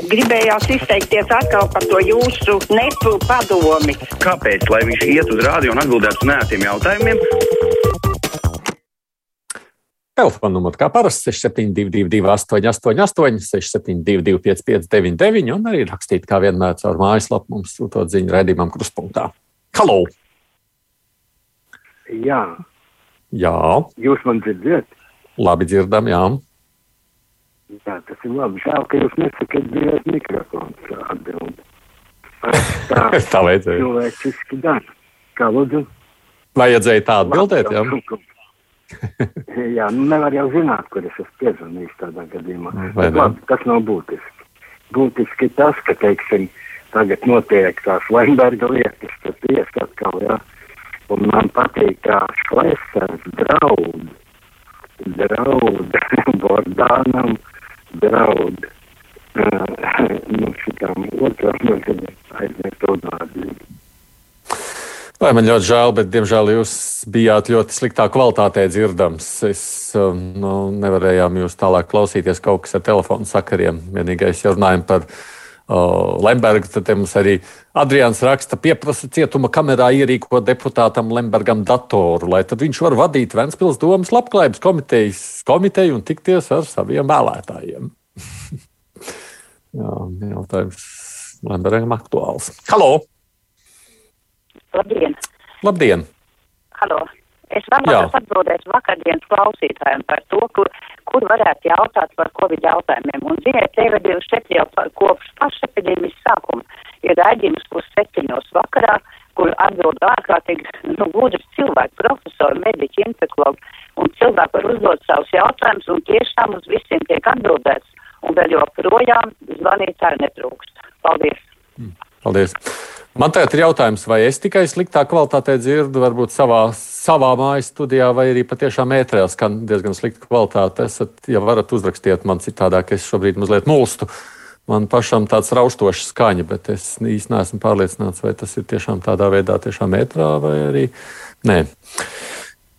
Gribējās izteikties atkal par to jūsu nepu padomi. Kāpēc? Lai viņš iet uz rādio un atbildētu uz nētiem jautājumiem. Telefona numurs kā parasti 6722, 888, 672, 559, un arī rakstīt, kā vienmēr, caur mājaslapu mums sūtot ziņu redzējumam, kruspunktā. Halo! Jā, Jā, jūs man dzirdat? labi dzirdam, jā. Jā, tas ir labi. Žēl, ka jūs nesakat brīvais mikrofons atbild. Tā Tā vajadzēja. cilvēciski dara. Kā lūdzu? Vajadzēja tā atbildēt, jā. Jā, nu nevar jau zināt, kur es esmu piezvanījis tādā gadījumā. Labi, tas nav būtiski. Būtiski tas, ka, teiksim, tagad notiek tās Lemberga lietas, tas tiesa atkal, jā. Un man patīk, kā Šlesers draud, draud Bordānam, draud. Uh, nu, šitām otram, nu, kad aizmirst to vārdu. Vai man ļoti žēl, bet, diemžēl, jūs bijāt ļoti sliktā kvalitātē dzirdams. Es um, nu, nevarējām jūs tālāk klausīties kaut kas ar telefonu sakariem. Vienīgais, ja runājam par uh, Lembergu, tad mums arī Adrians raksta, pieprasa cietuma kamerā ierīkot deputātam Lembergam datoru, lai tad viņš var vadīt Ventspils domas labklājības komitejas komiteju un tikties ar saviem vēlētājiem. Jā, jautājums Lembergam aktuāls. Halo! Labdien! Labdien! Halo. Es vēlos atbildēt vakardienas klausītājiem par to, kur, kur varētu jautāt par Covid jautājumiem. Un, ziniet, TV24 jau kopš paša epidēmijas sākuma ir raidījums pusseptiņos vakarā, kur atbild ārkārtīgi, nu, gudri cilvēki, profesori, mediķi, infekologi, un cilvēki var uzdot savus jautājumus, un tiešām uz visiem tiek atbildēts, un vēl joprojām zvanītāji netrūkst. Paldies! Paldies. Man tagad ir jautājums, vai es tikai sliktā kvalitātē dzirdu, varbūt savā, savā mājas studijā, vai arī patiešām ētrā skan diezgan slikta kvalitāte. Esat, ja varat uzrakstīt man citādāk, es šobrīd mazliet mulstu. Man pašam tāds raustošs skaņa, bet es īsti neesmu pārliecināts, vai tas ir tiešām tādā veidā, tiešām ētrā vai arī nē.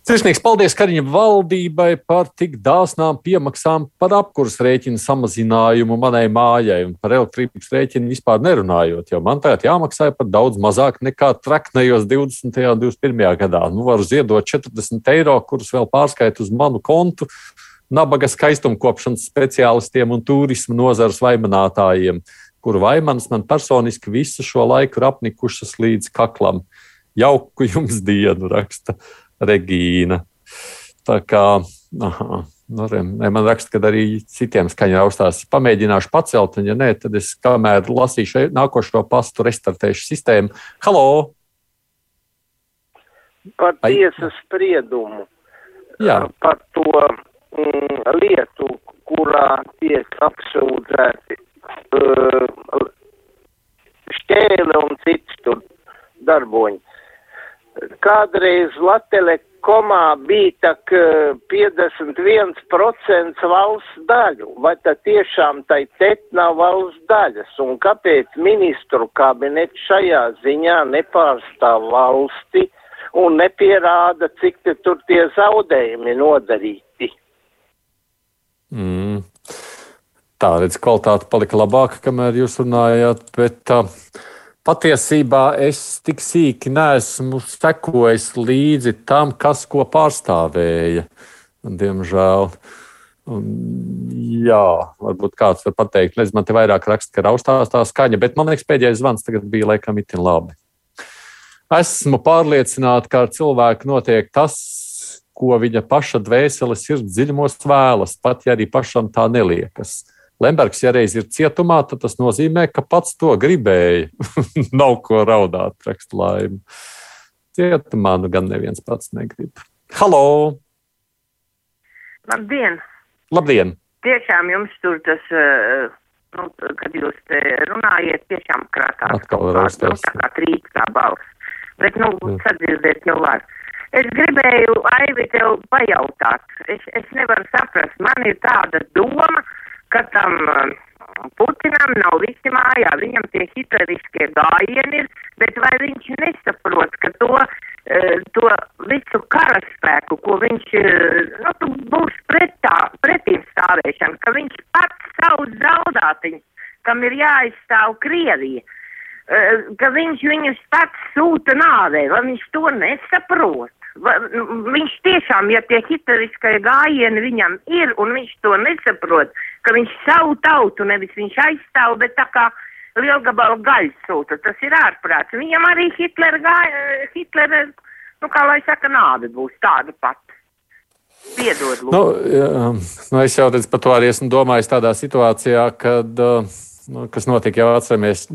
Sirsnīgs paldies Kariņa valdībai par tik dāsnām piemaksām par apkurss rēķinu samazinājumu manai mājai un par elektrības rēķinu vispār nerunājot, jo man tagad jāmaksā par daudz mazāk nekā traknējos 20. un 21. gadā. Nu, varu ziedot 40 eiro, kurus vēl pārskait uz manu kontu nabaga skaistumkopšanas speciālistiem un turismu nozares vaimanātājiem, kuru vaimanas man personiski visu šo laiku ir apnikušas līdz kaklam. Jauku jums dienu, raksta Regīna. Tā kā, aha, nu, man raksta, ka arī citiem skaņa augstās pamēģināšu pacelt, un ja nē, tad es kamēr lasīšu nākošo pastu, restartēšu sistēmu. Halo! par tiesas spriedumu, Jā, par to mm, lietu, kurā tiek apsūdzēti uh, šķēle un cits tur darboņi. Kādreiz Latelekomā bija tak uh, 51% valsts daļu, vai tad tiešām tai tet nav valsts daļas, un kāpēc ministru kabinets šajā ziņā nepārstāv valsti un nepierāda, cik te tur tie zaudējumi nodarīti. mm. tā redz, kvalitāte palika labāka, kamēr jūs runājāt, bet uh, patiesībā es tik sīki neesmu sekojis līdzi tam, kas ko pārstāvēja. Diemžēl. Un, jā, varbūt kāds var pateikt, nezinu, man te vairāk raksta, ka raustās tā skaņa, bet man liekas, pēdējais zvans tagad bija laikam itin labi. Esmu pārliecināta, ka ar cilvēku notiek tas, ko viņa paša dvēseles sirds dziļumos vēlas, pat ja arī pašam tā neliekas. Lembergs, ja reiz ir cietumā, tad tas nozīmē, ka pats to gribēja. Nav ko raudāt, raksta laimi. Cietumā nu gan neviens pats negrib. Halo! Labdien! Labdien! Tiešām jums tur tas, eh, nu, kad jūs te runājiet, tiešām krātās Atkal raustās. Nu, tā kā trīk tā balss. Bet, nu, Mm. sadzirdēt jau var. Es gribēju, Aivi, tev pajautāt. Es, es nevaru saprast. Man ir tāda doma, ka tam eh, Putinam nav visi mājā. Viņam tie hitleriskie gājieni ir, bet vai viņš nesaprot, ka to, eh, to visu karaspēku, ko viņš, eh, nu, būs pretā, pretīm stāvēšana, ka viņš pats savu zaudātiņu kam ir jāizstāv Krievija, uh, ka viņš viņus pats sūta nāvē, vai viņš to nesaprot? Viņš tiešām, ja tie hitleriskajie gājieni viņam ir, un viņš to nesaprot, ka viņš savu tautu nevis viņš aizstāv, bet tā kā lielgabalu gaļas sūta, tas ir ārprāts. Viņam arī Hitlera gāja, Hitlera, nu kā lai saka, nāve būs tāda pati. Piedod. Nu, jā, nu es jau redzu, par to arī esmu domājis tādā situācijā, kad, nu, kas notika jau atceramies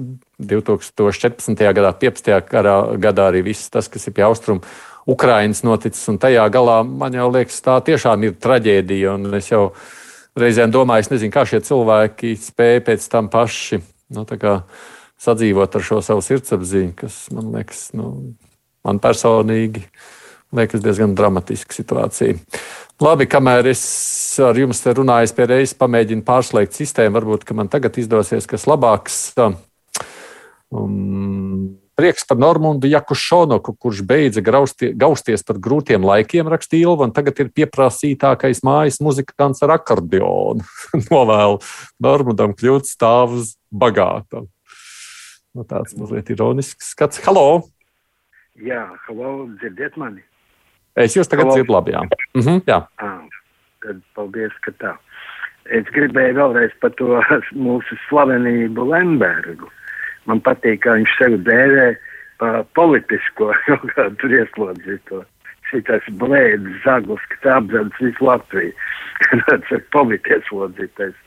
2014. gadā, 15. gadā, gadā arī viss tas, kas ir pie austrumu Ukrainas noticis, un tajā galā man jau liekas, tā tiešām ir traģēdija, es jau reizēm domāju, es nezinu, kā šie cilvēki spēja pēc tam paši, nu, sadzīvot ar šo savu sirdsapziņu, kas man liekas, nu, man personīgi liekas diezgan dramatiska situācija. Labi, kamēr es ar jums te runāju, es pie reizes pamēģinu pārslēgt sistēmu. Varbūt man tagad izdosies kas labāks. Um, prieks par Normundu Jakušonoku, kurš beidza graustie, gausties par grūtiem laikiem, rakstīja Ilva, un tagad ir pieprasītākais mājas muzikants ar akordionu. Novēlu Normundam kļūt stāvus bagātam. Nu, tāds mazliet ironisks skats. Halo! Jā, halo, dzirdiet mani! Es jūs tagad dzirdu labi, jā. Mm -hmm, jā. À, tad paldies, ka tā. Es gribēju vēlreiz par to mūsu slavenību Lembergu. Man patīk, kā viņš sevi dēvē par politisko, kaut kā tur ieslodzīto. Šitas blēdis zaglis, kas apdzedas visu Latviju. Tas ir politieslodzītais.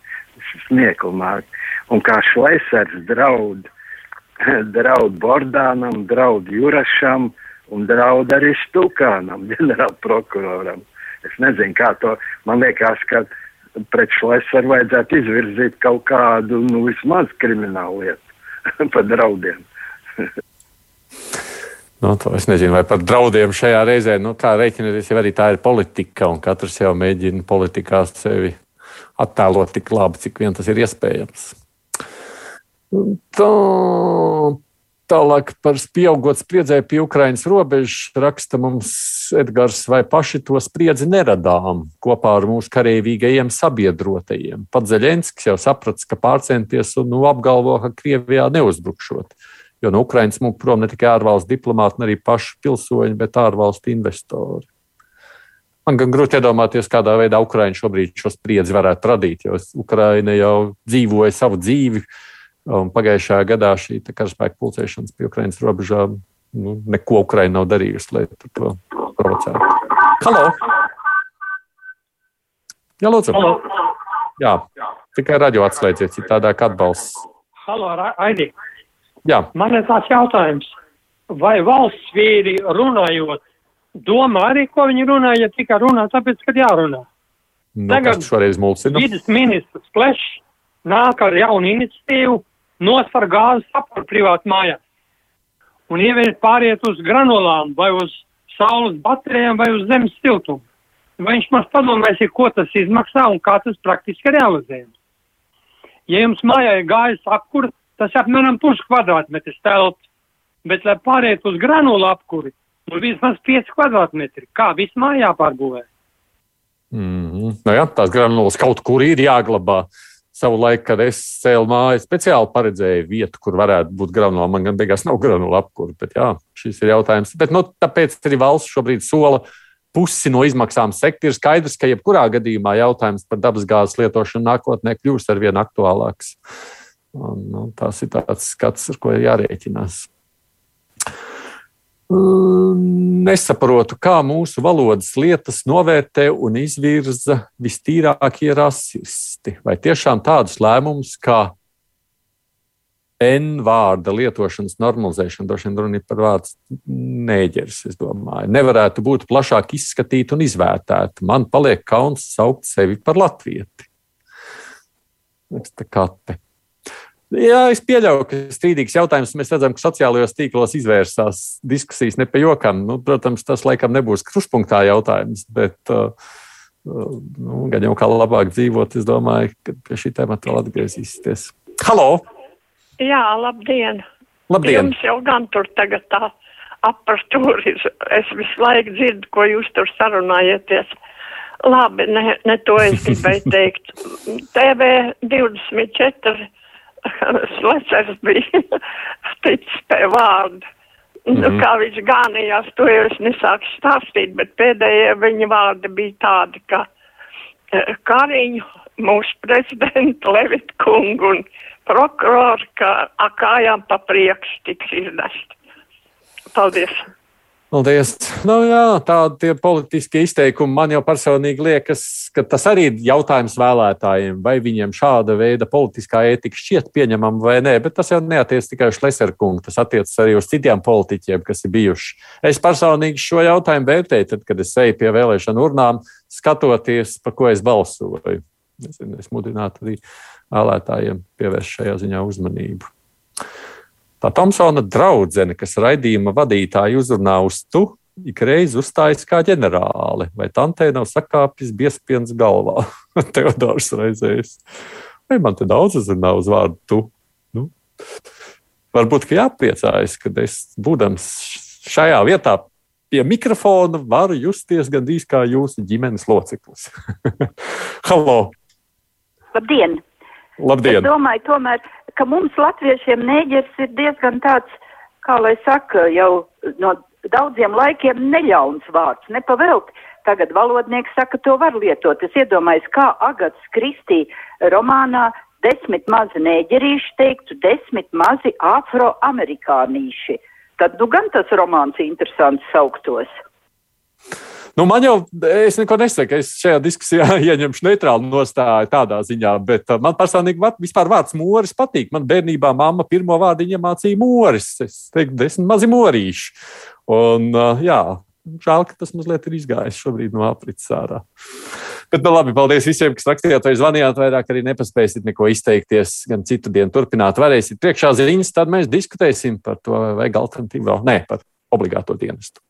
Smieklmāk. Un kā Šleisers draud, draud Bordānam, draud Jurašam, un draud arī Stukānam, ģenerālprokuroram. Es nezinu, kā to, man liekas, ka pret Šlesaru vajadzētu izvirzīt kaut kādu, nu, vismaz kriminālu lietu par draudiem. Nu, to es nezinu, vai par draudiem šajā reizē, nu, kā rēķināties, jau arī tā ir politika, un katrs jau mēģina politikā sevi attēlot tik labi, cik vien tas ir iespējams. Tā, Tālāk par pieaugot spriedzēju pie Ukraiņas robežas raksta mums Edgars, vai paši to spriedzi neradām kopā ar mūsu karavīgajiem sabiedrotajiem. Pats Zeļenskis jau saprats, ka pārcenties un nu, apgalvo, ka Krievijā neuzbrukšot. Jo no Ukraiņas mūk prom ne tikai ārvalstu diplomāti, ne arī paši pilsoņi, bet ārvalstu investori. Man gan grūti iedomāties, kādā veidā Ukraiņa šobrīd šo spriedzi varētu radīt, jo Ukraiņa jau dzīvoja savu dzīvi Un pagājušajā gadā šī karaspēka pulcēšanas pie Ukraiņas robežām nu, neko Ukraiņa nav darījusi, lai to provocētu. Halo! Jā, lūdzu! Halo. Jā, tikai radio atslēdziet, citādāk atbalsts. Halo, Aidi! Jā. Man ir tāds jautājums, vai valsts vīri runājot, domā arī, ko viņi runā, ja tikai runā, tāpēc, ka jārunā. Nu, Tagad šoreiz mulsina. Vides ministrs Plešs nāk ar jaunu iniciatīvu nosvar gāzes apkuru privātu mājā un ieviest pāriet uz granulām vai uz saules baterijām vai uz zemes siltumu. Vai viņš mums padomās, ko tas izmaksā un kā tas praktiski realizējams? Ja jums mājā ir gāzes apkura, tas apmēram pusi kvadrātmetrs telpa, bet, lai pāriet uz granulu apkuri, nu vismaz 5 kvadrātmetri, kā viss mājā pārbūvē. Mm -hmm. nu jā, tās granulas kaut kur ir jāglabā. Uh, savu laiku, kad es cēlu māju, speciāli paredzēju vietu, kur varētu būt granula. Man gan beigās nav granula apkūra, bet jā, šis ir jautājums. Bet, nu, tāpēc arī valsts šobrīd sola pusi no izmaksām sekti. Ir skaidrs, ka jebkurā gadījumā jautājums par dabasgāzes lietošanu nākotnē kļūs ar vien aktuālāks. Un, nu, tas ir tāds skats, ar ko ir jārēķinās. Nesaprotu, kā mūsu valodas lietas novērtē un izvirza vistīrākie rasisti. Vai tiešām tādus lēmumus kā N vārda lietošanas normalizēšana, droši vien runa ir par vārdu nēģeris, es domāju, nevarētu būt plašāk izskatīta un izvērtēta. Man paliek kauns saukt sevi par latvieti. Tā kā te. Jā, es pieļauju, ka strīdīgs jautājums. Mēs redzam, ka sociālajos tīklos izvērsās diskusijas ne pa jokam. Nu, protams, tas laikam nebūs kruspunktā jautājums, bet uh, uh, nu, gan jau kā labāk dzīvot, es domāju, ka pie šī temata vēl atgriezīsieties. Halo! Jā, labdien! Labdien! Jums jau gan tur tagad tā aparatūra ir. Es visu laiku dzirdu, ko jūs tur sarunājaties. Labi, ne, ne to es gribēju teikt. TV 24 Slecers bija ticis pie vārda. Mm -hmm. nu, kā viņš gānījās, to jau es nesāku stāstīt, bet pēdējie viņa vārdi bija tādi, ka e, Kariņu, mūsu prezidentu Levit kungu un prokuroru, ka akājām pa priekš tiks iznest. Paldies! Paldies. Nu, jā, tādi politiskie izteikumi man jau personīgi liekas, ka tas arī ir jautājums vēlētājiem, vai viņiem šāda veida politiskā ētika šķiet pieņemama vai nē. Bet tas jau neatiec tikai uz Leserkungu, tas attiecas arī uz citiem politiķiem, kas ir bijuši. Es personīgi šo jautājumu vērtēju, tad, kad es eju pie vēlēšanu urnām, skatoties, par ko es balsoju. Es, es mudinātu arī vēlētājiem pievērst šajā ziņā uzmanību. Tā Tomsona draudzene, kas raidījuma vadītāja uzrunā uz tu, ikreiz uzstājas kā ģenerāli, vai tantē nav sakāpis biespiens galvā. Teodors reizēs. Vai man te daudz uzrunā uz vārdu tu? Nu, varbūt, ka jāpriecājas, ka es, būdams šajā vietā pie mikrofona, varu justies gandrīz kā jūsu ģimenes loceklis. Halo! Labdien! Labdien! Es domāju, tomēr ka mums latviešiem nēģers ir diezgan tāds, kā lai saka, jau no daudziem laikiem neļauns vārds, nepavēlt. Tagad valodnieks saka, to var lietot. Es iedomājos, kā Agats Kristī romānā desmit mazi nēģerīši teiktu, desmit mazi afroamerikānīši. Tad nu gan tas romāns interesants sauktos. Nu, man jau, es neko nesaku, es šajā diskusijā ieņemšu neitrālu nostāju tādā ziņā, bet uh, man personīgi vispār vārds mūris patīk. Man bērnībā mamma pirmo vārdu iemācīja mūris. Es teiktu, desmit mazi morīši. Un, uh, jā, žēl, ka tas mazliet ir izgājis šobrīd no aprits ārā. Bet, nu, labi, paldies visiem, kas rakstījāt vai zvanījāt. Vairāk arī nepaspēsiet neko izteikties. Gan citu dienu turpināt, varēsiet priekšā ziņas, tad mēs diskutēsim par to, vai vajag alternatīvu vēl. Nē, par obligāto dienestu.